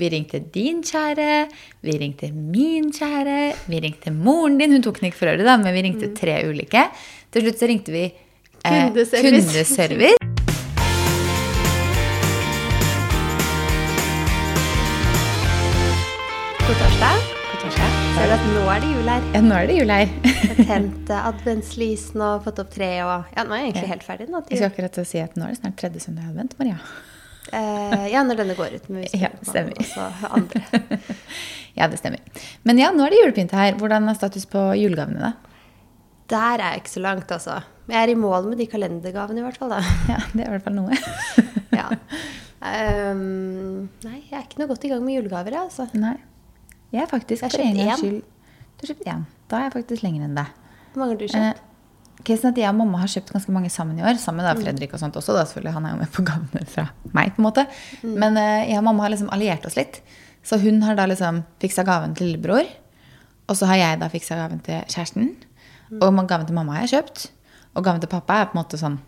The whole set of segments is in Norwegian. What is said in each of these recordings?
Vi ringte din kjære, vi ringte min kjære, vi ringte moren din. Hun tok den ikke for øret, da, men vi ringte tre ulike. Til slutt så ringte vi eh, Kundeservice. kundeservice. God torsdag. God torsdag. Ser du at nå er det jul her? Ja, nå er det jul her. Tent adventslysene og fått opp treet og Ja, nå er jeg egentlig helt ferdig nå. Jeg skal akkurat si at nå er det snart tredje søndag i advent, Maria. Eh, ja, når denne går ut. Med Ja, stemmer. Ja, det stemmer. Men ja, nå er det julepynt her. Hvordan er status på julegavene, da? Der er jeg ikke så langt, altså. Jeg er i mål med de kalendergavene, i hvert fall. da. Ja, det er i hvert fall noe. Ja. Um, nei, jeg er ikke noe godt i gang med julegaver, jeg, altså. Nei. Jeg er faktisk Jeg har for en kjøpt gangs skyld Du har kjøpt én. Da er jeg faktisk lenger enn deg. Hvor mange har du Eh, casen at jeg og mamma har kjøpt ganske mange sammen i år. Sammen med Fredrik og sånt også. Da, selvfølgelig. Han er jo med på gavene fra meg. på en måte. Men eh, jeg og mamma har liksom alliert oss litt. Så hun har da liksom fiksa gaven til lillebror. Og så har jeg da fiksa gaven til kjæresten. Og gaven til mamma har jeg kjøpt. Og gaven til pappa er på en måte sånn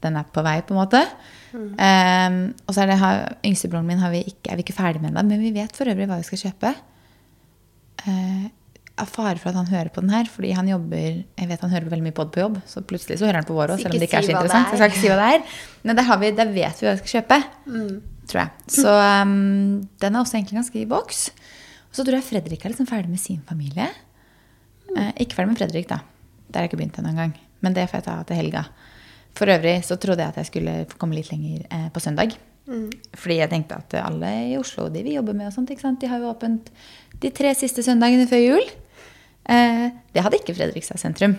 Den er på vei, på en måte. Eh, og så er det yngstebroren min har vi ikke, er vi ikke ferdig med ennå, men vi vet for øvrig hva vi skal kjøpe. Eh, av fare for at han hører på den her, fordi han jobber Jeg vet han hører veldig mye pod på jobb, så plutselig så hører han på vår òg, selv om det ikke er så interessant. er. Jeg skal ikke si hva det er. Men der, har vi, der vet vi hva vi skal kjøpe. Tror jeg. Så um, den er også egentlig ganske i boks. Og så tror jeg Fredrik er liksom ferdig med sin familie. Eh, ikke ferdig med Fredrik, da. Der har jeg ikke begynt ennå engang. Men det får jeg ta til helga. For øvrig så trodde jeg at jeg skulle få komme litt lenger eh, på søndag. Fordi jeg tenkte at alle i Oslo, de vi jobber med og sånt, de har jo åpent de tre siste søndagene før jul. Eh, det hadde ikke Fredrikstad sentrum.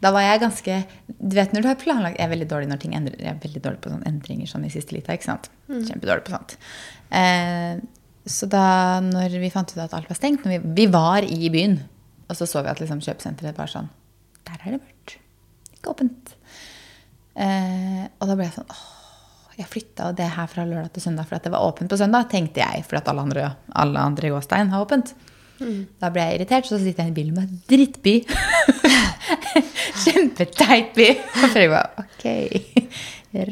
Da var jeg ganske Du vet når du har planlagt Jeg er veldig dårlig når ting endrer. Jeg er veldig dårlig på sånne endringer sånn i siste lita. ikke sant? Kjempedårlig på sånt. Eh, så da når vi fant ut at alt var stengt når vi, vi var i byen, og så så vi at liksom kjøpesenteret var sånn Der er det mørkt. Ikke åpent. Eh, og da ble jeg sånn åh, jeg flytta det her fra lørdag til søndag for det var åpent på søndag, tenkte jeg. For at alle andre, alle andre i Gåstein har åpent. Da ble jeg irritert, så sitter jeg i bilen med drittby. Kjempeteit by. Og Fredrik bare ok,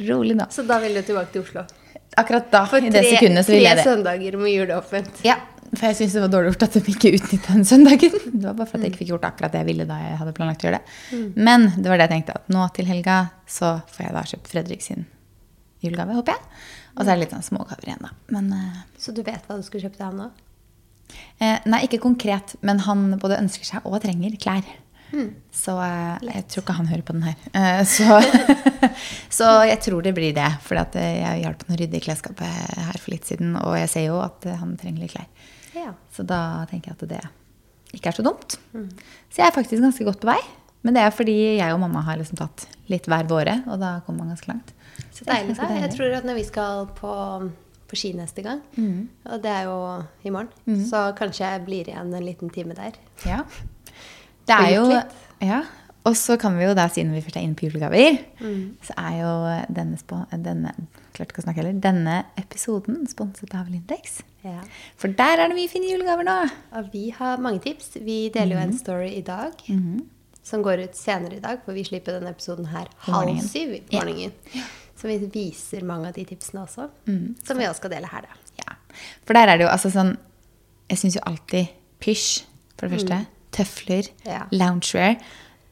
rolig nå. Så da vil du tilbake til Oslo? Akkurat da, For i det sekundet, så tre ville jeg det. søndager med juleåpent. Ja, for jeg syns det var dårlig gjort at de ikke utnytta den søndagen. Det var bare for at jeg ikke fikk gjort akkurat det jeg ville da jeg hadde planlagt å gjøre det. Men det var det jeg tenkte, at nå til helga så får jeg da kjøpt Fredrik sin julegave, håper jeg. Og så er det litt sånn smågaver igjen, da. Men uh, Så du vet hva du skulle kjøpe til han nå? Eh, Nei, ikke konkret, men han både ønsker seg og trenger klær. Så eh, jeg tror ikke han hører på den her. Eh, så, så jeg tror det blir det. For jeg hjalp han å rydde i klesskapet her for litt siden, og jeg ser jo at eh, han trenger litt klær. Ja. Så da tenker jeg at det ikke er så dumt. Så jeg er faktisk ganske godt på vei. Men det er fordi jeg og mamma har liksom tatt litt hver våre, og da kommer man ganske langt. Så deilig. da. Jeg tror at når vi skal på, på ski neste gang, Mm. og det er jo i morgen, så kanskje jeg blir igjen en liten time der. Ja. Det er jo. Ja. Og så kan vi jo da, siden vi først er inne på julegaver, Mm. så er jo denne, denne, heller, denne episoden sponset av Lindex. Ja. For der er det mye fine julegaver nå. Og vi har mange tips. Vi deler jo en Mhm. story i dag. Som går ut senere i dag, for vi slipper denne episoden her halv syv i Ja. Så vi viser mange av de tipsene også. mm. Som vi også skal dele her, da. Ja. For der er det jo altså sånn Jeg syns jo alltid pysj, for det første. Tøfler, Mm. Ja. loungewear.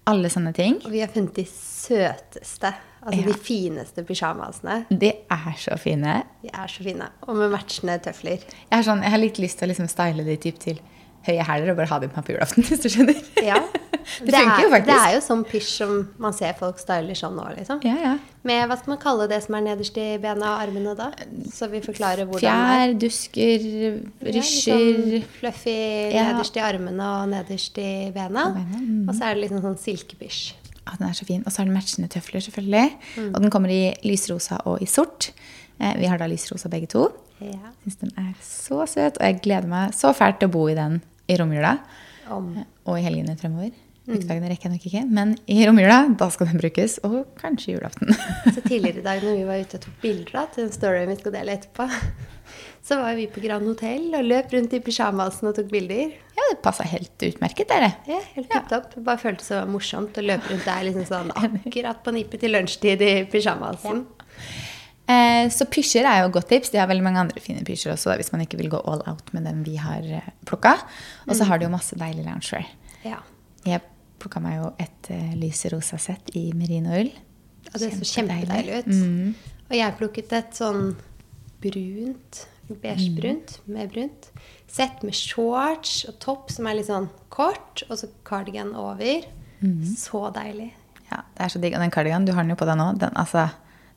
Alle sånne ting. Og vi har funnet de søteste, altså Ja. de fineste pysjamasene. De er så fine. De er så fine. Og med matchende tøfler. Jeg har, sånn, jeg har litt lyst til å liksom style de typ til høye hæler og bare ha dem på meg på julaften, hvis du skjønner. Ja. det funker jo faktisk. Det er jo sånn pysj som man ser folk styler sånn nå, liksom. Ja, ja. Med hva skal man kalle det som er nederst i bena og armene da? Så vi forklarer hvordan Fjær, dusker, det er. rysjer. Ja, sånn fluffy nederst i armene og nederst i bena, mm. Og så er det liksom sånn silkepysj. Ja, den er så fin. Og så har den matchende tøfler, selvfølgelig. Mm. Og den kommer i lysrosa og i sort. Eh, vi har da lysrosa begge to. Ja. Syns den er så søt, og jeg gleder meg så fælt til å bo i den i romjula. Om. Og i helgene fremover. Mm. Ukedagene rekker jeg nok ikke, men i romjula da skal den brukes. Og kanskje julaften. Så tidligere i dag når vi var ute og tok bilder da, til den storyen vi skal dele etterpå, så var vi på Grand Hotel og løp rundt i pysjamasen og tok bilder. ja, det passa helt utmerket, er det. Ja, helt tipp topp. Det Bare føltes så morsomt å løpe rundt der liksom sånn akkurat på nippet til lunsjtid i pysjamasen. Eh, så pysjer er jo et godt tips. De har veldig mange andre fine pysjer også, da, hvis man ikke vil gå all out med den vi har eh, plukka. Og så har de jo masse deilig loungewear. Ja. Jeg plukka meg jo et uh, lyserosa sett i merinoull. Ja, det så kjempedeilig ut. Mm. Og jeg plukket et sånn brunt, beigebrunt med brunt sett med shorts og topp som er litt sånn kort, og så cardigan over. Mm. Så deilig. Ja, det er så digg. Og den cardiganen, du har den jo på deg nå, den, altså,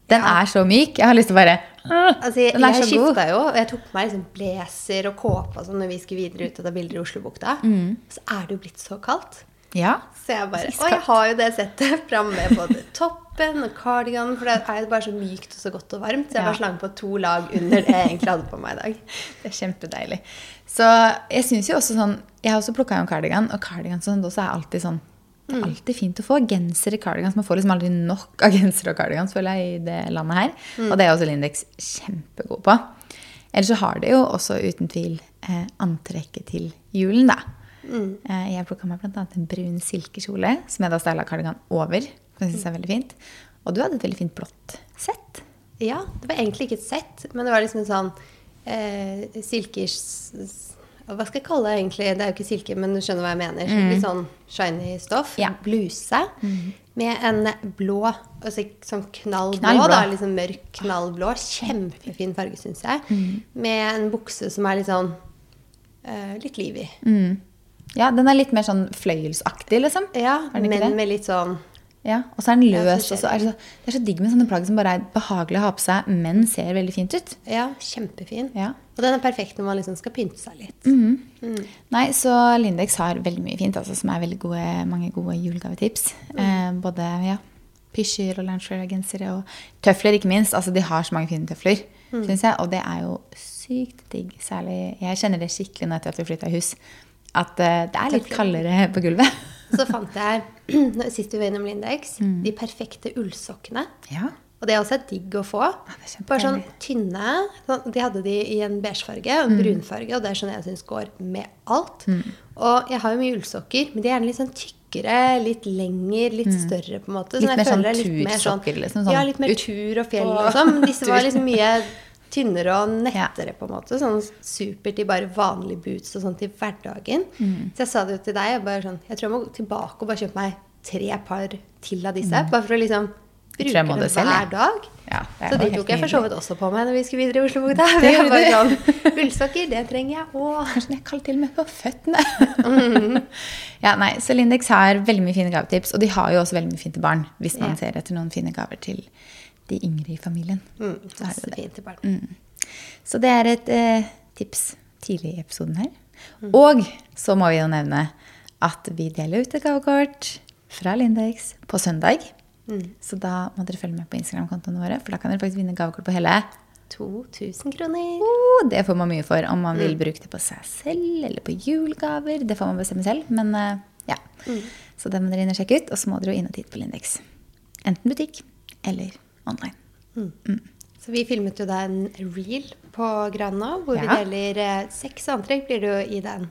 den Ja. er så myk. Jeg har lyst til å bare Altså, jeg, Den er jeg så god. jo, jeg tok på meg liksom blazer og kåpe sånn når vi skulle videre ut og ta bilder i Oslobukta. Mm. Så er det jo blitt så kaldt. Ja. Så jeg bare Å, jeg har jo det settet framme med både toppen og cardiganen, for det er jo bare så mykt og så godt og varmt. Så jeg Ja. bare slang på to lag under det jeg egentlig hadde på meg i dag. Det er kjempedeilig. Så jeg syns jo også sånn Jeg har også plukka en cardigan, og cardigan sånn, også er alltid sånn det er alltid fint å få genser i cardigans. Man får liksom aldri nok av genser og cardigans føler jeg, i det landet her. Og det er også Lindex kjempegod på. Ellers så har det jo også uten tvil eh, antrekket til julen, da. Eh, jeg plukka meg bl.a. en brun silkekjole som jeg da styla cardigan over. Som jeg synes er veldig fint. Og du hadde et veldig fint blått sett. Ja, det var egentlig ikke et sett, men det var liksom en sånn eh, silkers Hva skal jeg kalle det egentlig? Det er jo ikke silke, men du skjønner hva jeg mener. Litt sånn shiny stoff. Ja. Bluse. Med en blå, altså sånn knallblå, Knallblå. da. Liksom mørk knallblå. Kjempefin farge, syns jeg. Med en bukse som er litt sånn uh, litt liv i. Ja, Den er litt mer sånn fløyelsaktig, liksom. Ja, men med litt sånn Ja, Og så er den løs. Ja, det, er så, det er så digg med sånne plagg som bare er behagelig å ha på seg, men ser veldig fint ut. Ja, kjempefin. Ja. Og den er perfekt når man liksom skal pynte seg litt. Nei, så Lindex har veldig mye fint, altså, som er veldig gode, mange gode julegavetips. Eh, både ja, pysjer og loungewear-gensere og tøfler, ikke minst. Altså, de har så mange fine tøfler, synes jeg. Og det er jo sykt digg. Særlig Jeg kjenner det skikkelig nå etter at vi flytta hus. At uh, det er litt Tøfler. kaldere på gulvet. Så fant jeg, sist vi var innom Lindex, Mm. de perfekte ullsokkene. Ja. Og det er også digg å få. kjempedeilig. Bare sånn tynne. Sånn, de hadde de i en beigefarge og en Mm. brunfarge, og det er sånn jeg syns går med alt. Og jeg har jo mye ullsokker, men de er gjerne litt sånn tykkere, litt lengre, litt større på en måte. Sånn, Litt mer sånn litt mer tursokker, liksom, sånn ja, litt mer tur og fjell og sånn. Men disse var liksom mye tynnere og nettere, på en måte. Sånn supert i bare vanlige boots og sånt til hverdagen. Mm. Så jeg sa det jo til deg. Jeg, bare sånn, jeg tror jeg må gå tilbake og bare kjøpe meg tre par til av disse. Bare for å liksom Mm. Bruke dem det selv, hver dag. Ja, det så de tok jeg for så vidt også på meg når vi skulle videre i Oslobukta. Sånn, Ullsokker, det trenger jeg òg. Kanskje jeg kaller til og med på føttene. ja, nei, så Lindex har veldig mye fine gavetips, og de har jo også veldig mye fint til barn. Hvis man Ja. ser etter noen fine gaver til de yngre i familien. Mm, så er det det. fint mm. Så det er et eh, tips tidlig i episoden her. Og så må vi jo nevne at vi deler ut et gavekort fra Lindex på søndag. Så da må dere følge med på Instagram-kontoene våre, for da kan dere faktisk vinne gavekort på hele 2000 kroner. Oh, det får man mye for om man vil bruke det på seg selv eller på julegaver. Det får man bestemme selv, men uh, ja. Så det må dere inn og sjekke ut, og så må dere jo inn og titte på Lindex. Enten butikk eller online. Så vi filmet jo da en reel på Grana, hvor Ja. vi deler eh, seks antrekk blir det jo i den.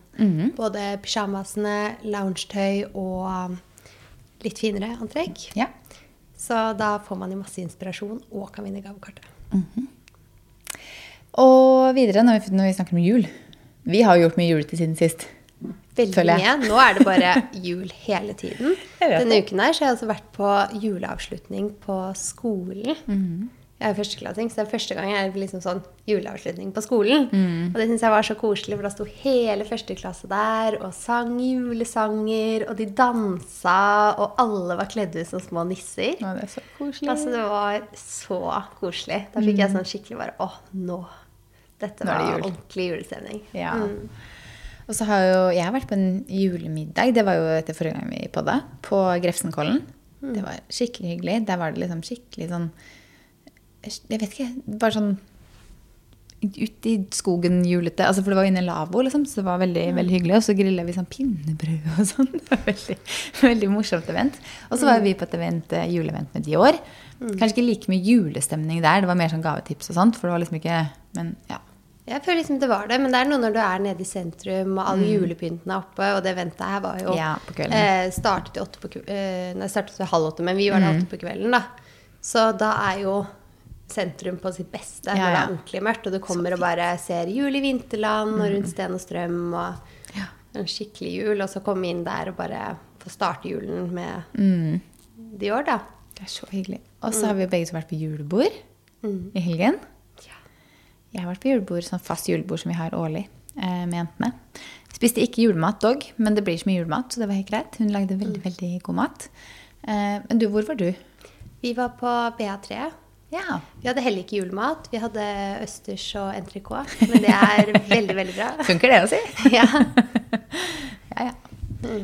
Både pyjamasene, loungetøy og um, litt finere antrekk. Ja. Så da får man jo masse inspirasjon og kan vinne gavekortet. Og videre, når vi, når vi snakker om jul Vi har jo gjort mye julete siden sist. Veldig mye. Nå er det bare jul hele tiden. Denne uken her så har jeg altså vært på juleavslutning på skolen. Mhm. Jeg er førsteklassing, så det er første gang jeg er liksom sånn juleavslutning på skolen. Mm. Og det syns jeg var så koselig, for da sto hele første klasse der og sang julesanger, og de dansa, og alle var kledd ut som små nisser. Ja, det er så koselig. Altså, det var så koselig. Da fikk jeg sånn skikkelig bare Å, nå! Dette Nå er det var jul. ordentlig julestemning. Ja. Mm. Og så har jo jeg har vært på en julemiddag, det var jo etter forrige gang vi podda, på Grefsenkollen. Mm. Det var skikkelig hyggelig. Der var det liksom skikkelig sånn Jeg vet ikke, bare sånn ut i skogen julete. Altså, for det var jo inne i lavvo, liksom, så det var veldig, Mm. veldig hyggelig. Og så grilla vi sånn pinnebrød og sånn. Det var veldig, veldig morsomt event. Og så var mm. vi på et event, eh, juleevent med Dior. Kanskje ikke like mye julestemning der, det var mer sånn gavetips og sånt. For det var liksom ikke Men ja. Jeg føler liksom det var det, men det er noe når du er nede i sentrum, og alle julepynten er oppe, og det ventet her var jo Mm. Ja. Eh, startet åtte på eh, Nei, startet ved halv åtte, men vi var der Mm. åtte på kvelden, da. Så da er jo sentrum på sitt beste Ja, når det er ordentlig mørkt, og du kommer og bare ser jul i vinterland og rundt Sten og Strøm og Ja. en skikkelig jul, og så komme inn der og bare få starte julen med Mm. de år, da. Det er så hyggelig. Og så har vi begge to vært på julebord i helgen. Jeg har vært på julebord, sånn fast julebord som vi har årlig eh, med jentene. Spiste ikke julemat dog, men det blir så mye julemat, så det var helt greit. Hun lagde veldig, veldig god mat. Eh, men du, hvor var du? Vi var på BA3. Ja. Vi hadde heller ikke julemat. Vi hadde østers og entrecôte, men det er veldig, veldig bra. Funker det å si? Ja. Ja, ja.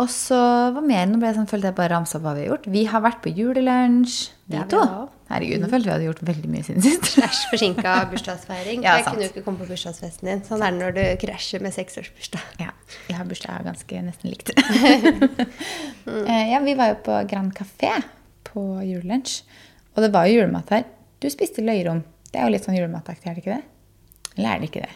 Og så hva mer? Nå ble jeg sånn, følte jeg bare ramsa opp hva vi har gjort. Vi har vært på julelunsj, vi to. Herregud, nå følte vi hadde gjort veldig mye siden sist. Slash forsinka bursdagsfeiring. Ja, jeg sant. kunne jo ikke komme på bursdagsfesten din. Sånn er det når du krasjer med seksårsbursdag. Ja, jeg har bursdag ganske nesten likt. mm. ja, vi var jo på Grand Café på julelunsj. Og det var jo julemat her. Du spiste løyrom. Det er jo litt sånn julemataktig, er det ikke det? Eller er det ikke det?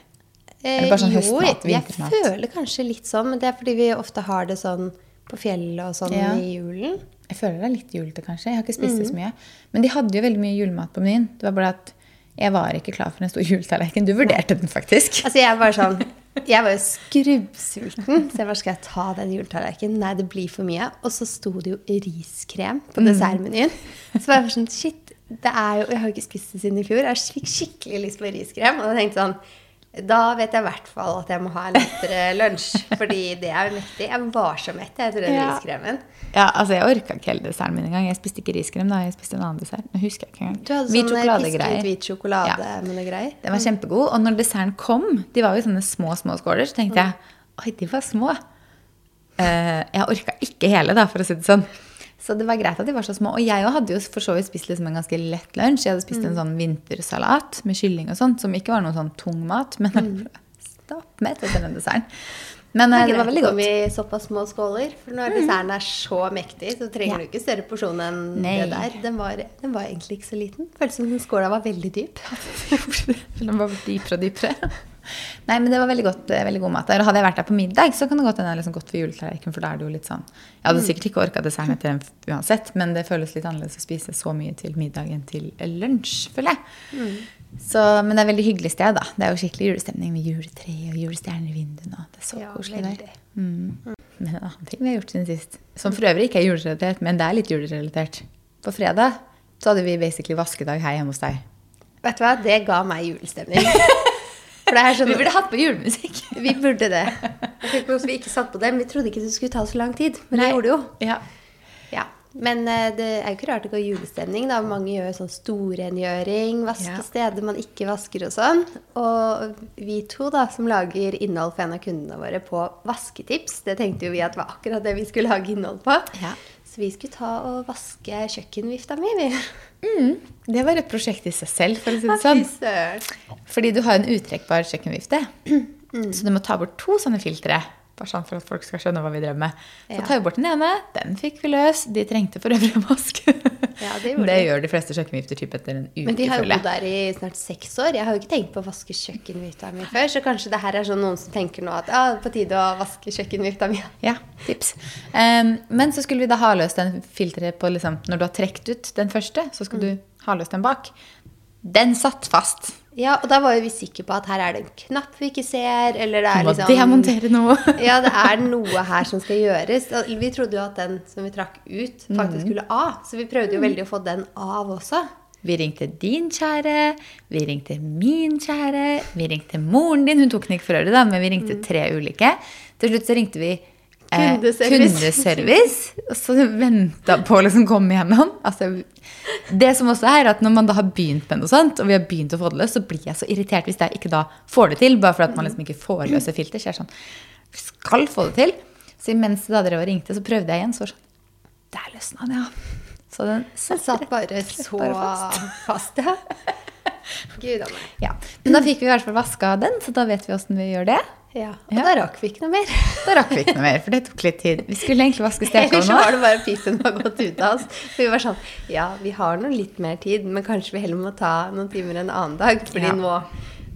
Er det bare sånn Eh, høstmat, jo, jeg føler kanskje litt sånn, men det er fordi vi ofte har det sånn på fjellet og sånn Ja. i julen. Jeg føler det er litt julete, kanskje. Jeg har ikke spist det så mye. Men de hadde jo veldig mye julemat på menyen. Det var bare at jeg var ikke klar for en stor juletallerken. Du vurderte den faktisk. Altså, jeg var sånn Jeg var jo skrubbsulten, så jeg bare Skal jeg ta den juletallerkenen? Nei, det blir for mye. Og så sto det jo riskrem på dessertmenyen. Så var jeg bare sånn Shit, det er jo Jeg har jo ikke spist det siden i fjor. Jeg fikk skikkelig lyst på riskrem. Og jeg tenkte sånn da vet jeg i hvert fall at jeg må ha en lettere lunsj. Fordi det er jo mektig. Jeg var så mett jeg, etter den Ja. riskremen. Ja, altså Jeg orka ikke hele desserten min engang. Jeg spiste ikke riskrem. da, Jeg spiste en annen dessert. Nå husker jeg ikke engang. Du hadde Hvit sånn eh, hvit sjokolade Ja. med noe greier. Den var kjempegod. Og når desserten kom, de var jo sånne små små skåler, så tenkte jeg oi, de var små. Uh, jeg orka ikke hele, da, for å si det sånn. Så det var greit at de var så små. Og jeg hadde jo for så vidt spist liksom en ganske lett lunsj. Jeg hadde spist en sånn vintersalat med kylling og sånt, som ikke var noe sånn tung mat. Men ble stappmett etter den desserten. Men det, det var veldig godt. Det er greit å komme i såpass små skåler. For når desserten er så mektig, så trenger Ja. du ikke større porsjon enn Nei. det der. Den var, den var egentlig ikke så liten. Føltes som den skåla var veldig dyp. Den var dypere og dypere. Nei, men det var veldig godt, eh, veldig god mat der. Og hadde jeg vært der på middag, så kan det godt hende jeg liksom gått for juletallerken, for da er det jo litt sånn Jeg hadde sikkert ikke orka desserten etter den uansett, men det føles litt annerledes å spise så mye til middag enn til lunsj, føler jeg. Så, men det er et veldig hyggelig sted, da. Det er jo skikkelig julestemning med juletre og julestjerner i vinduene. Det er så Ja, koselig der. Mm. Men en annen ting vi har gjort siden sist, som for øvrig ikke er julerelatert, men det er litt julerelatert. På fredag så hadde vi basically vaskedag her hjemme hos deg. Vet du hva? Det ga meg julestemning. For det er sånn Vi burde hatt på julemusikk. Vi burde det. Jeg vet vi ikke satt på det, men vi trodde ikke det skulle ta så lang tid. Men det gjorde det jo. Ja. Ja. Men eh, det er jo ikke rart det går julestemning. da. Mange gjør sånn storrengjøring, vaske Ja. steder man ikke vasker og sånn. Og vi to da, som lager innhold for en av kundene våre på vasketips, det tenkte jo vi at var akkurat det vi skulle lage innhold på. Ja. Vi skulle ta og vaske kjøkkenvifta mi, Mm, Det var et prosjekt i seg selv, for å si det sånn. Fordi du har en uttrekkbar kjøkkenvifte. Så du må ta bort to sånne filtre. Bare sånn for at folk skal skjønne hva vi drev med. Så Ja. tar vi bort den ene. Den fikk vi løs. De trengte for øvrig maske. vask. Ja, det det gjør de fleste kjøkkenvifter typ etter en uke, Men de har jo bodd der i snart seks år. Jeg har jo ikke tenkt på å vaske kjøkkenvifta mi før, så kanskje det her er sånn noen som tenker nå at ja, det er på tide å vaske kjøkkenvifta mi. Ja, tips. Um, men så skulle vi da ha løs den filteret på liksom, Når du har trukket ut den første, så skal du ha løs den bak. Den satt fast. Ja, og da var jo vi sikre på at her er det en knapp vi ikke ser, eller det er må liksom demontere noe. Ja, det er noe her som skal gjøres. Og Vi trodde jo at den som vi trakk ut, faktisk skulle av. Så vi prøvde jo veldig å få den av også. Vi ringte din kjære, vi ringte min kjære, vi ringte moren din. Hun tok den ikke for øret, da, men vi ringte tre ulike. Til slutt så ringte vi eh, Kundeservice. kundeservice, og så venta på å liksom komme igjennom. Altså, det som også er at Når man da har begynt med noe sånt, og vi har begynt å få det løs, så blir jeg så irritert hvis jeg ikke da får det til. Bare for at man liksom ikke får løse filter. Så jeg er sånn Vi skal få det til. Så mens da dere ringte, så prøvde jeg igjen. Så var sånn Der løsna den, ja. Så den satt, satt bare så fast. fast. ja. Gud a meg. Ja, Men da fikk vi i hvert fall vaska den, så da vet vi åssen vi gjør det. Ja, og Ja. da rakk vi ikke noe mer. Da rakk vi ikke noe mer, for det tok litt tid. Vi skulle egentlig vaske Ellers stekene så var det bare pipen var gått ut av oss. For vi var sånn Ja, vi har nå litt mer tid, men kanskje vi heller må ta noen timer en annen dag. Fordi Ja. nå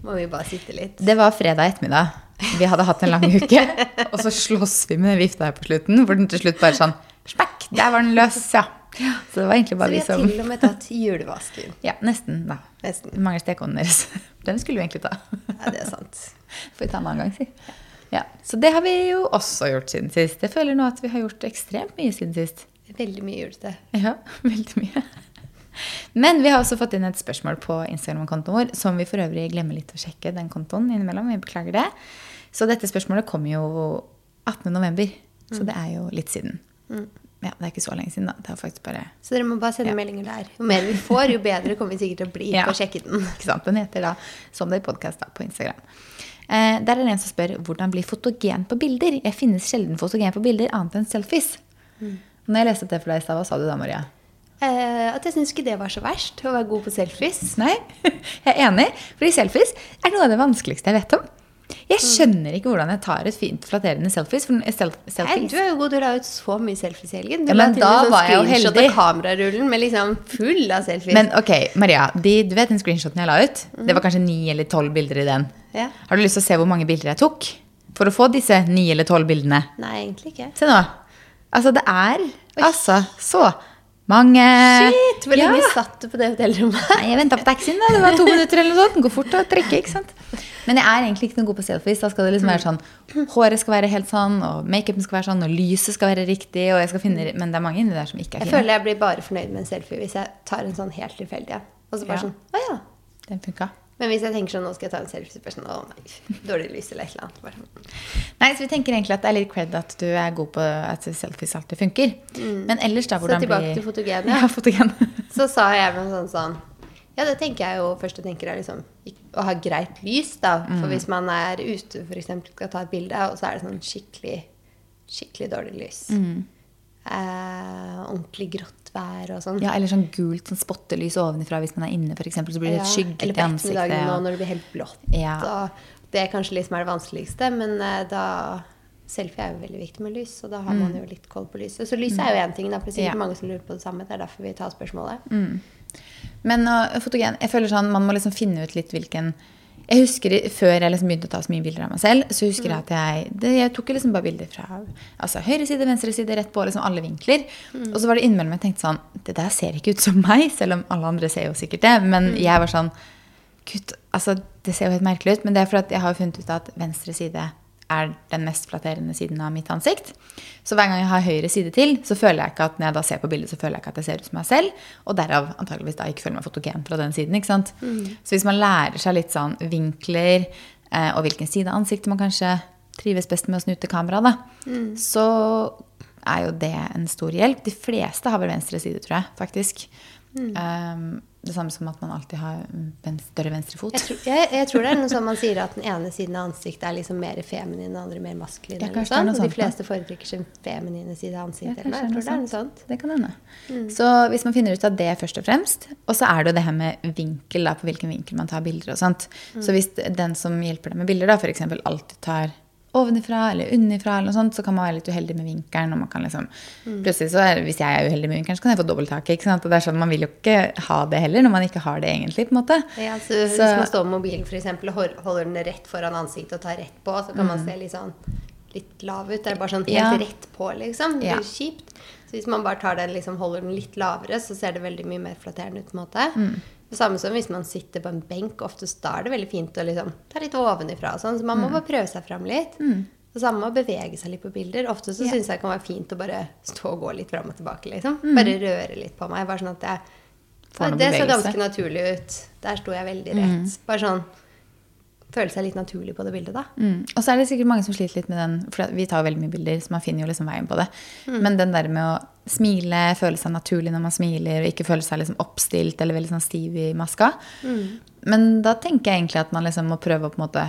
må vi bare sitte litt. Det var fredag ettermiddag. Vi hadde hatt en lang uke. Og så slåss vi med den vifta her på slutten, hvor den til slutt bare sånn Smekk! Der var den løs, ja. Så det var egentlig bare vi vi har som til og med tatt julevasken. Ja, nesten, da. Nesten. Det mangler stekeovnen deres. Den skulle vi egentlig ta. Ja, det er sant. Får vi ta en annen gang, si. Ja, Så det har vi jo også gjort siden sist. Jeg føler nå at vi har gjort ekstremt mye siden sist. Veldig mye julete. Ja, veldig mye. Men vi har også fått inn et spørsmål på Instagram-kontoen vår, som vi for øvrig glemmer litt å sjekke den kontoen innimellom. Vi beklager det. Så dette spørsmålet kom jo 18.11., så det er jo litt siden. Ja, Det er ikke så lenge siden, da. Det er faktisk bare Så dere må bare sende Ja. meldinger der. Jo mer vi får, jo bedre kommer vi sikkert til å bli Ja. på å sjekke den. Ikke sant? Den heter da Som det er podkast på Instagram. Eh, der er det en som spør hvordan blir fotogen på bilder. Jeg finnes sjelden fotogen på bilder annet enn selfies. Når jeg leste det for deg i stad, hva sa du da, Maria? Eh, at jeg syns ikke det var så verst, å være god på selfies. Nei, jeg er enig. Fordi selfies er noe av det vanskeligste jeg vet om. Jeg skjønner ikke hvordan jeg tar et fint flatterende selfies. For self, Nei, du er jo god, du la ut så mye selfies i helgen. Du Ja, men da sånn var jeg jo heldig. av kamerarullen med liksom full av selfies. Men ok, Maria, de, du vet den screenshoten jeg la ut? Det var kanskje ni eller tolv bilder i den. Ja. Har du lyst til å se hvor mange bilder jeg tok? For å få disse ni eller tolv bildene. Nei, egentlig ikke. Se nå. Altså, det er altså så mange Shit, hvor lenge Ja. satt du på det hotellrommet? Nei, jeg venta på taxien. da. Det var to minutter eller noe sånt. Den går fort å trekke, ikke sant? Men jeg er egentlig ikke noe god på selfies. Da skal det liksom være sånn Håret skal være helt sånn, og makeupen skal være sånn, og lyset skal være riktig. Og jeg skal finne, men det er mange inni der som ikke er Jeg føler jeg blir bare fornøyd med en selfie hvis jeg tar en sånn helt tilfeldig. ja. Og så bare Ja. sånn, å ja. Den funka. Men hvis jeg tenker sånn, nå skal jeg ta en selfie, så sånn, å nei, dårlig lys eller et eller annet. Bare sånn. Nei, så vi tenker egentlig at det er litt cred at du er god på at selfies alltid funker. Men ellers, da, hvordan blir Så tilbake blir... til fotogen, Ja, fotogen. Så sa jeg noe sånn sånn Ja, det tenker jeg jo først jeg tenker er liksom å ha greit lys, da. For hvis man er ute eksempel, skal ta et bilde, og så er det sånn skikkelig, skikkelig dårlig lys. Eh, ordentlig grått vær og sånn. Ja, eller sånn gult sånn spottelys ovenifra hvis man er inne, eksempel, Så blir det Ja, skygget i ansiktet. eller på ettermiddagen nå når det blir helt blått. Ja. Det er kanskje liksom er det vanskeligste, men eh, da Selfie er jo veldig viktig med lys, og da har man jo litt koll på lyset. Så lyset er jo én ting, da, for det er Mm. Mange som lurer på det samme. Det er derfor vi tar spørsmålet. Men uh, fotogen, jeg føler sånn, man må liksom finne ut litt hvilken Jeg husker Før jeg liksom begynte å ta så mye bilder av meg selv, så husker jeg at jeg det, Jeg tok liksom bare bilder fra altså, høyre side, venstre side, rett på liksom alle vinkler. Og så var det innimellom jeg tenkte sånn Det der ser ikke ut som meg, selv om alle andre ser jo sikkert det. Men jeg var sånn Gud, altså, det ser jo helt merkelig ut, men det er fordi jeg har funnet ut at venstre side er den mest flatterende siden av mitt ansikt. Så hver gang jeg har høyre side til, så føler jeg ikke at når jeg da ser på bildet, så føler jeg ikke at jeg ser ut som meg selv. Og derav antageligvis da ikke føler meg fotogen fra den siden. ikke sant? Så hvis man lærer seg litt sånn vinkler, eh, og hvilken side av ansiktet man kanskje trives best med å snu til kamera, da, så er jo det en stor hjelp. De fleste har vel venstre side, tror jeg, faktisk. Um, det samme som at man alltid har større venstre fot. Jeg tror, jeg, jeg tror det er noe sånn man sier at den ene siden av ansiktet er liksom mer feminin, den andre mer maskulin. Ja, eller er sånt. Og de fleste foretrekker sin feminine side av ansiktet. Ja, eller jeg tror det er noe sånt. Det kan hende. Så hvis man finner ut av det først og fremst, og så er det jo det her med vinkel, da, på hvilken vinkel man tar bilder og sånt. Så hvis den som hjelper deg med bilder, da, f.eks. alltid tar ovenifra eller underfra, eller noe sånt, så kan man være litt uheldig med vinkelen. og man kan liksom, plutselig så er, Hvis jeg er uheldig med vinkelen, så kan jeg få dobbelttaket. ikke sant? Og det er sånn, Man vil jo ikke ha det heller, når man ikke har det egentlig. på en måte. Ja, så Hvis man står med mobilen for eksempel, og holder den rett foran ansiktet og tar rett på, så kan man se litt sånn litt lav ut. Det er bare sånn helt Mm. Ja. rett på, liksom. Det Ja. blir kjipt. Så hvis man bare tar den, liksom, holder den litt lavere, så ser det veldig mye mer flatterende ut. på en måte. Mm. Det samme som hvis man sitter på en benk. Oftest da er det veldig fint å liksom, ta litt ovenifra. Sånn, så man Mm. må bare prøve seg fram litt. Det samme med å bevege seg litt på bilder. Ofte så yeah. syns jeg det kan være fint å bare stå og gå litt fram og tilbake. liksom. Mm. Bare røre litt på meg. bare sånn at jeg Får noe det så ganske naturlig ut. Der sto jeg veldig rett. Bare sånn Føle seg litt naturlig på det bildet, da. Mm. Og så er det sikkert mange som sliter litt med den, for vi tar jo veldig mye bilder, så man finner jo liksom veien på det. Men den der med å smile, føle seg naturlig når man smiler, og ikke føle seg liksom oppstilt eller veldig sånn stiv i maska. Men da tenker jeg egentlig at man liksom må prøve å på en måte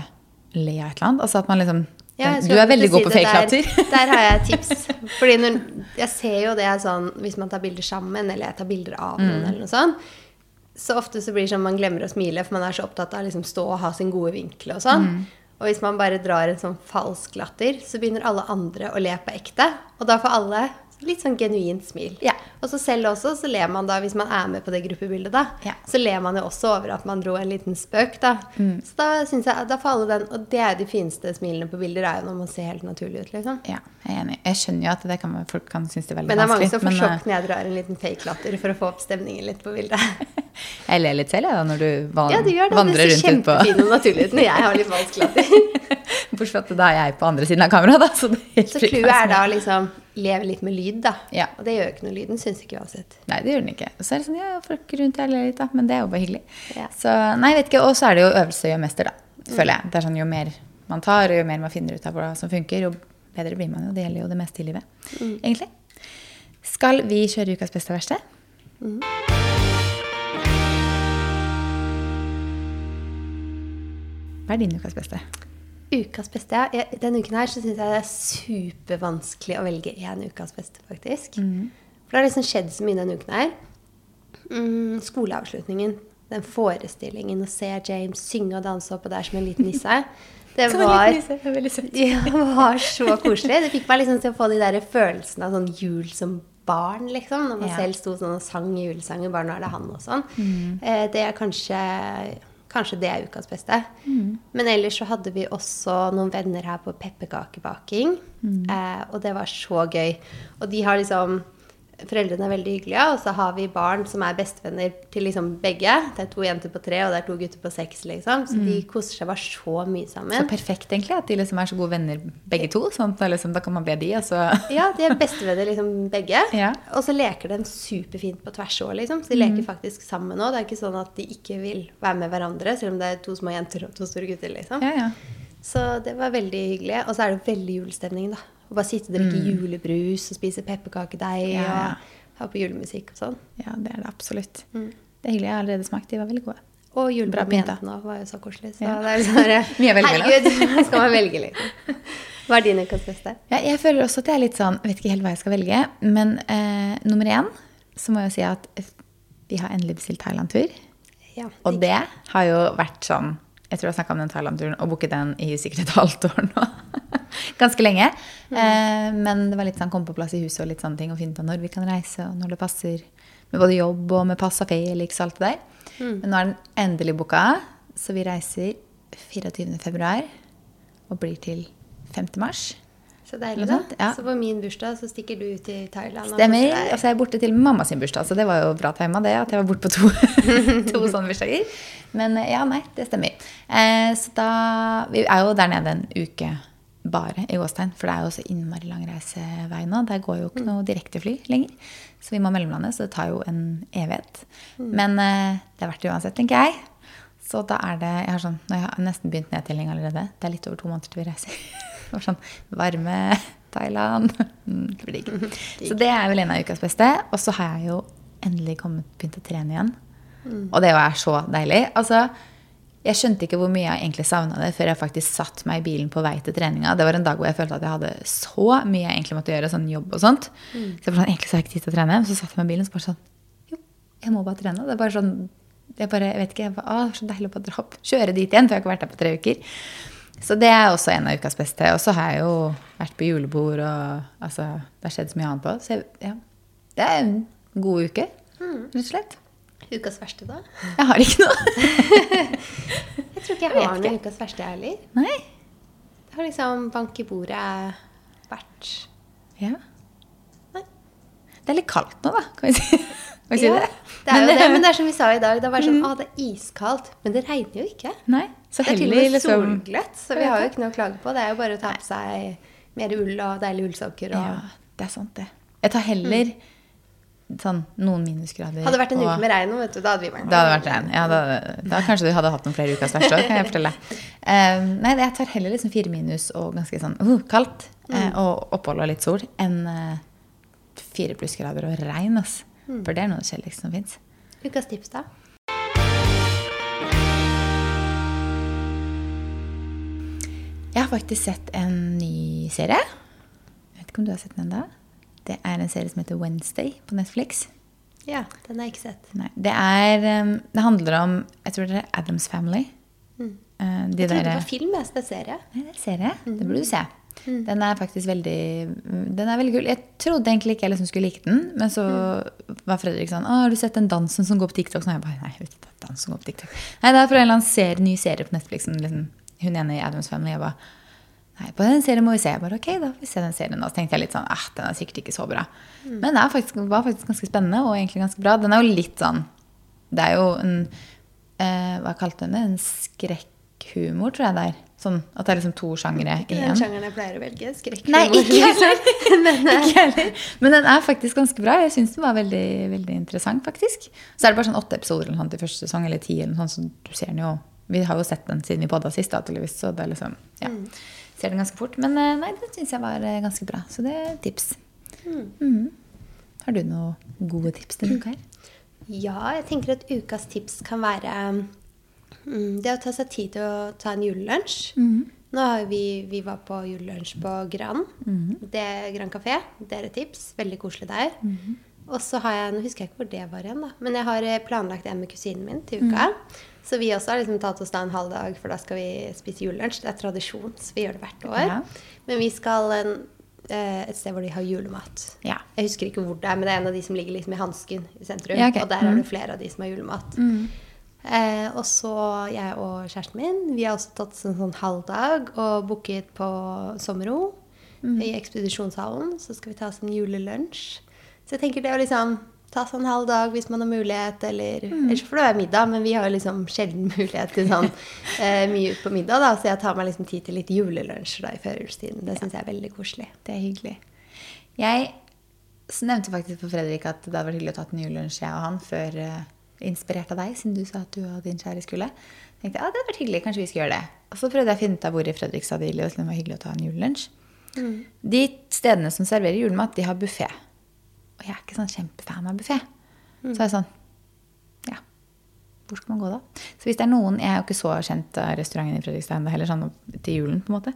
le av et eller annet. Altså at man liksom Ja, Du er veldig veldig si god på fake-latter. der har jeg et tips. Fordi når, jeg ser jo det sånn hvis man tar bilder sammen, eller jeg tar bilder av Mm. noen, eller noe sånt. Så ofte så blir det sånn man glemmer å smile, for man er så opptatt av å liksom stå og ha sin gode vinkel og sånn. Mm. Og hvis man bare drar en sånn falsk latter, så begynner alle andre å le på ekte. Og da får alle litt sånn genuint smil. Ja. Og så selv også, så ler man da, hvis man er med på det gruppebildet, da, Ja. så ler man jo også over at man dro en liten spøk, da. Så da syns jeg da faller den Og det er de fineste smilene på bilder, er jo når man ser helt naturlig ut, liksom. Ja, jeg er enig. Jeg skjønner jo at det kan, folk kan synes det er veldig vanskelig. Men det er mange som får sjokk når jeg drar en liten fake latter for å få opp stemningen litt på bildet. eh, Jeg ler litt selv, jeg, da, når du van Ja, du gjør det. vandrer Det ser rundt ut kjempefin og naturlig ut når jeg har litt falsk latter. Bortsett fra at da er jeg på andre siden av kameraet, da. Så, det er helt Så clouet er da liksom leve litt med lyd, da. Ja. Og det gjør ikke noe lyden, syns ikke uansett. Nei, det gjør den ikke. Så er det sånn, ja, folk rundt her ler litt, da. Men det er jo bare hyggelig. Ja. Så, nei, vet ikke. Og så er det jo øvelse gjør mester, da. Føler jeg. Det er sånn, Jo mer man tar, og jo mer man finner ut av hva som funker, jo bedre blir man jo. Det gjelder jo det meste i livet, egentlig. Skal vi kjøre ukas beste og verste? Hva er din ukas beste? Ukas beste, ja. Denne uken her så syns jeg det er supervanskelig å velge én ukas beste, faktisk. For det har liksom skjedd så mye denne uken her. Mm, skoleavslutningen, den forestillingen, å se James synge og danse oppå der som en liten nisse. Det var, ja, var så koselig. Det fikk meg liksom til å få de der følelsene av sånn jul som barn, liksom. Når man Ja. selv sto sånn og sang julesanger, bare nå er det han og sånn. Eh, det er kanskje Kanskje det er ukas beste. Men ellers så hadde vi også noen venner her på pepperkakebaking. Eh, og det var så gøy. Og de har liksom Foreldrene er veldig hyggelige, og så har vi barn som er bestevenner til liksom begge. Det er to jenter på tre, og det er to gutter på seks, liksom. Så de koser seg bare så mye sammen. Så perfekt, egentlig, at de liksom er så gode venner begge to. Sånn da liksom, da kan man be de, og så Ja, de er bestevenner liksom begge. Ja. Og så leker de superfint på tvers òg, liksom. Så de leker faktisk sammen òg. Det er ikke sånn at de ikke vil være med hverandre, selv om det er to små jenter og to store gutter, liksom. Ja, ja. Så det var veldig hyggelig. Og så er det veldig julestemning, da. Å bare sitte og drikke julebrus og spise pepperkakedeig Ja, ja. og ha på julemusikk og sånn. Ja, det er det absolutt. Det er hyggelig. Jeg har allerede smakt. De var veldig gode. Og Bra julebrus med jentene var jo så koselig. Så Ja. det er mellom. Herregud, skal man velge, litt? Hva er din ukas beste? Ja, jeg føler også at jeg er litt sånn Vet ikke helt hva jeg skal velge. Men eh, nummer én så må jeg jo si at vi har endelig bestilt Thailand-tur. Ja, Og det har jo vært sånn Jeg tror jeg snakka om den Thailand-turen og booket den i sikkert et halvt år nå. Ganske lenge. Eh, men det var litt sånn komme på plass i huset og litt sånne ting. Og finne ut av når vi kan reise, og når det passer med både jobb og med pass og Felix og alt det der. Men nå er den endelig booka, så vi reiser 24. februar og blir til 5. mars. Så deilig, da. ja. Så på min bursdag så stikker du ut til Thailand. og Stemmer. Og så er jeg borte til mamma sin bursdag, så det var jo bra tema, det. At jeg var borte på to, to sånne bursdager. Men eh, ja, nei, det stemmer. Eh, så da Vi er jo der nede en uke bare i Gåstein, for det er jo så innmari lang reisevei nå. Der går jo ikke noe direktefly lenger. Så vi må mellomlande, så det tar jo en evighet. Men eh, det er verdt det uansett, tenker jeg. Så da er det Jeg har sånn, jeg har nesten begynt nedtelling allerede. Det er litt over to måneder til vi reiser. Var sånn varme Thailand. Mm, digg. Så det er vel en av ukas beste. Og så har jeg jo endelig kommet, begynt å trene igjen. Og det jo er så deilig. Altså, jeg skjønte ikke hvor mye jeg egentlig savna det før jeg faktisk satt meg i bilen på vei til treninga. Det var en dag hvor jeg følte at jeg hadde så mye jeg egentlig måtte gjøre, sånn jobb og sånt. Så jeg sånn, egentlig så har jeg ikke tid til å trene. Så satt jeg meg i bilen og så bare sånn Jo, jeg må bare trene. Det er bare sånn jeg bare, jeg vet ikke, jeg bare, å, så deilig å bare dra opp. Kjøre dit igjen, for jeg har ikke vært der på tre uker. Så det er også en av ukas beste. Og så har jeg jo vært på julebord, og altså, det har skjedd så mye annet på. Så jeg, ja, det er en god uke, rett og slett. Ukas verste, da? Jeg har ikke noe. Jeg tror ikke jeg har noe ukas verste, jeg heller. Nei. Det har liksom bank i bordet vært Ja. Nei. Det er litt kaldt nå, da. Kan vi si, kan vi si Ja, det? det er jo det, men det er som vi sa i dag. Det var sånn, å, det er iskaldt. Men det regner jo ikke. Nei. Så Det er til og med solgløtt, så vi har jo ikke noe å klage på. Det er jo bare å ta på seg mer ull og deilige ullsokker. Og... Ja, det er sant, det. Jeg tar heller sånn noen minusgrader. Hadde det vært en og- uke med regn vet du, da hadde vi vært Da hadde vært regn. Ja, da, da kanskje du hadde hatt noen flere ukers verste òg, kan jeg fortelle. Um, nei, jeg tar heller liksom fire minus og ganske sånn uh, kaldt eh, og opphold og litt sol enn uh, fire plussgrader og regn. ass. For det er noe av det kjedeligste som fins. Ukas tips, da? Jeg har faktisk sett en ny serie. Jeg vet ikke om du har sett den ennå. Det er en serie som heter Wednesday på Netflix. Ja, den har jeg ikke sett. Nei, det, er, um, det handler om Jeg tror det er Adams Family. Mm. Eh, de Jeg trodde der- det var film, jeg, så det er serie. Nei, det er serie. Det burde du se. Den er faktisk veldig Den er veldig kul. Jeg trodde egentlig ikke jeg liksom skulle like den, men så var Fredrik sånn 'Å, har du sett den dansen som går på TikTok?' Så jeg bare Nei, jeg vet ikke dansen dans som går på TikTok. Nei, det er fra en eller annen serie, ny serie på Netflix. som Liksom, hun ene i Adams Family. Jeg bare Nei, på den serien må vi se. Jeg bare, ok, da får vi se den serien nå. Så tenkte jeg litt sånn, eh, den er sikkert ikke så bra. Men den faktisk, var faktisk ganske spennende, og egentlig ganske bra. Den er jo litt sånn Det er jo en eh, Hva kalte hun det? En skrekkhumor, tror jeg det er. Sånn at det er liksom to sjangere i én. den sjangeren jeg pleier å velge. Skrekkhumor. Nei, ikke heller! Men, Ikke heller. Men den er faktisk ganske bra. Jeg syns den var veldig, veldig interessant, faktisk. Så er det bare sånn åtte episoder eller noe til i første sesong, eller ti, eller sånt, så du ser den jo Vi har jo sett den siden vi podda sist, da, tydeligvis, så det er liksom Ja. Ser den ganske fort. Men eh, nei, den syns jeg var eh, ganske bra. Så det er tips. Mhm. Har du noen gode tips denne uka her? Ja, jeg tenker at ukas tips kan være mm, det å ta seg tid til å ta en julelunsj. Nå har vi, vi var på julelunsj på Gran. Det er Gran kafé. Det er et tips. Veldig koselig der. Og så har jeg, nå husker jeg ikke hvor det var igjen, da. Men jeg har eh, planlagt en med kusinen min til uka. Så vi også har liksom tatt oss da en halv dag, for da skal vi spise julelunsj. Det er tradisjon, så vi gjør det hvert år. Ja. Men vi skal en, eh, et sted hvor de har julemat. Ja. Jeg husker ikke hvor det er, men det er en av de som ligger liksom i hansken i sentrum. Ja, okay. Og der er det flere av de som har julemat. Eh, og så jeg og kjæresten min, vi har også tatt oss en sånn halvdag og booket på Sommerro i ekspedisjonshallen. Så skal vi ta oss en julelunsj. Så jeg tenker det å liksom ta seg en halv dag hvis man har mulighet, eller Ellers får det være middag, men vi har jo liksom sjelden mulighet til sånn eh, mye ut på middag, da. Så jeg tar meg liksom tid til litt julelunsjer da i førjulstiden. Det syns jeg er veldig koselig. Det er hyggelig. Jeg nevnte faktisk for Fredrik at det hadde vært hyggelig å ta en julelunsj, jeg og han, før eh, inspirert av deg, siden du sa at du og din kjære skulle. Jeg tenkte ja, det hadde vært hyggelig, kanskje vi skal gjøre det. Og så prøvde jeg å finne ut av hvor i Fredrikstad det var hyggelig å ta en julelunsj. De stedene som serverer julemat, de har buffé. Og jeg er ikke sånn kjempefan av buffé. Så er jeg sånn, ja, hvor skal man gå da? Så hvis det er noen, Jeg er jo ikke så kjent av restauranten i Fredrikstad ennå heller, sånn til julen. på en måte.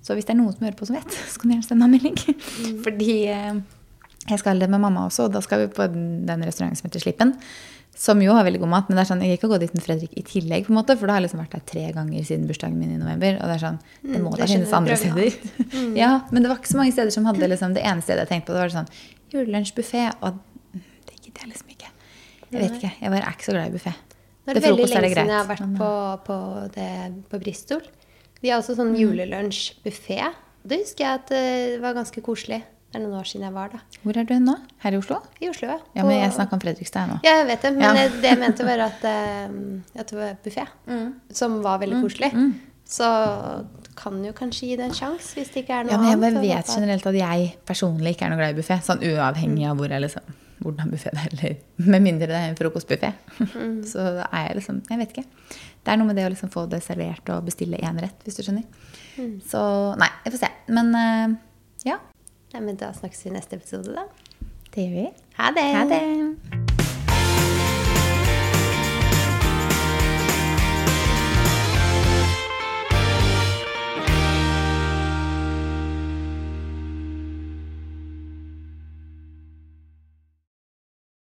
Så hvis det er noen som hører på som vet, så kan du gjerne sende en melding. Fordi eh, jeg skal det med mamma også, og da skal vi på den, restauranten som heter Slippen. Som jo har veldig god mat, men det er sånn, jeg gikk ikke gå dit med Fredrik i tillegg. på en måte, For da har jeg liksom vært der tre ganger siden bursdagen min i november. Og det er sånn, det må Mm, da finnes andre steder. Mm. ja, Men det var ikke så mange steder som hadde liksom, det ene stedet jeg tenkte på, det var sånn julelunsjbuffé. Og det gidder jeg liksom ikke. Jeg vet ikke, jeg bare er ikke så glad i buffé. Nå er det veldig lenge siden jeg har vært på, på, det, på Bristol. De har også sånn julelunsjbuffé. Det husker jeg at eh, det var ganske koselig. Det er noen år siden jeg var da. Hvor er du hen nå? Her i Oslo? I Oslo, ja. Ja, men jeg snakka om Fredrikstad nå. Ja, jeg vet det. Men Ja. det- det jeg mente, var at, eh, at det var buffé. Som var veldig koselig. Så du kan jo kanskje gi det en sjanse hvis det ikke er noe annet. Ja, men jeg vet generelt at jeg personlig ikke er noe glad i buffé. Sånn uavhengig av hvor jeg liksom, hvordan buffé det er. Eller med mindre det er en frokostbuffé. Så da er jeg liksom Jeg vet ikke. Det er noe med det å liksom få det servert og bestille én rett, hvis du skjønner. Så nei, jeg får se. Men uh, ja, Nei, men da snakkes vi i neste episode, da. det gjør vi. Ha det! Ha det.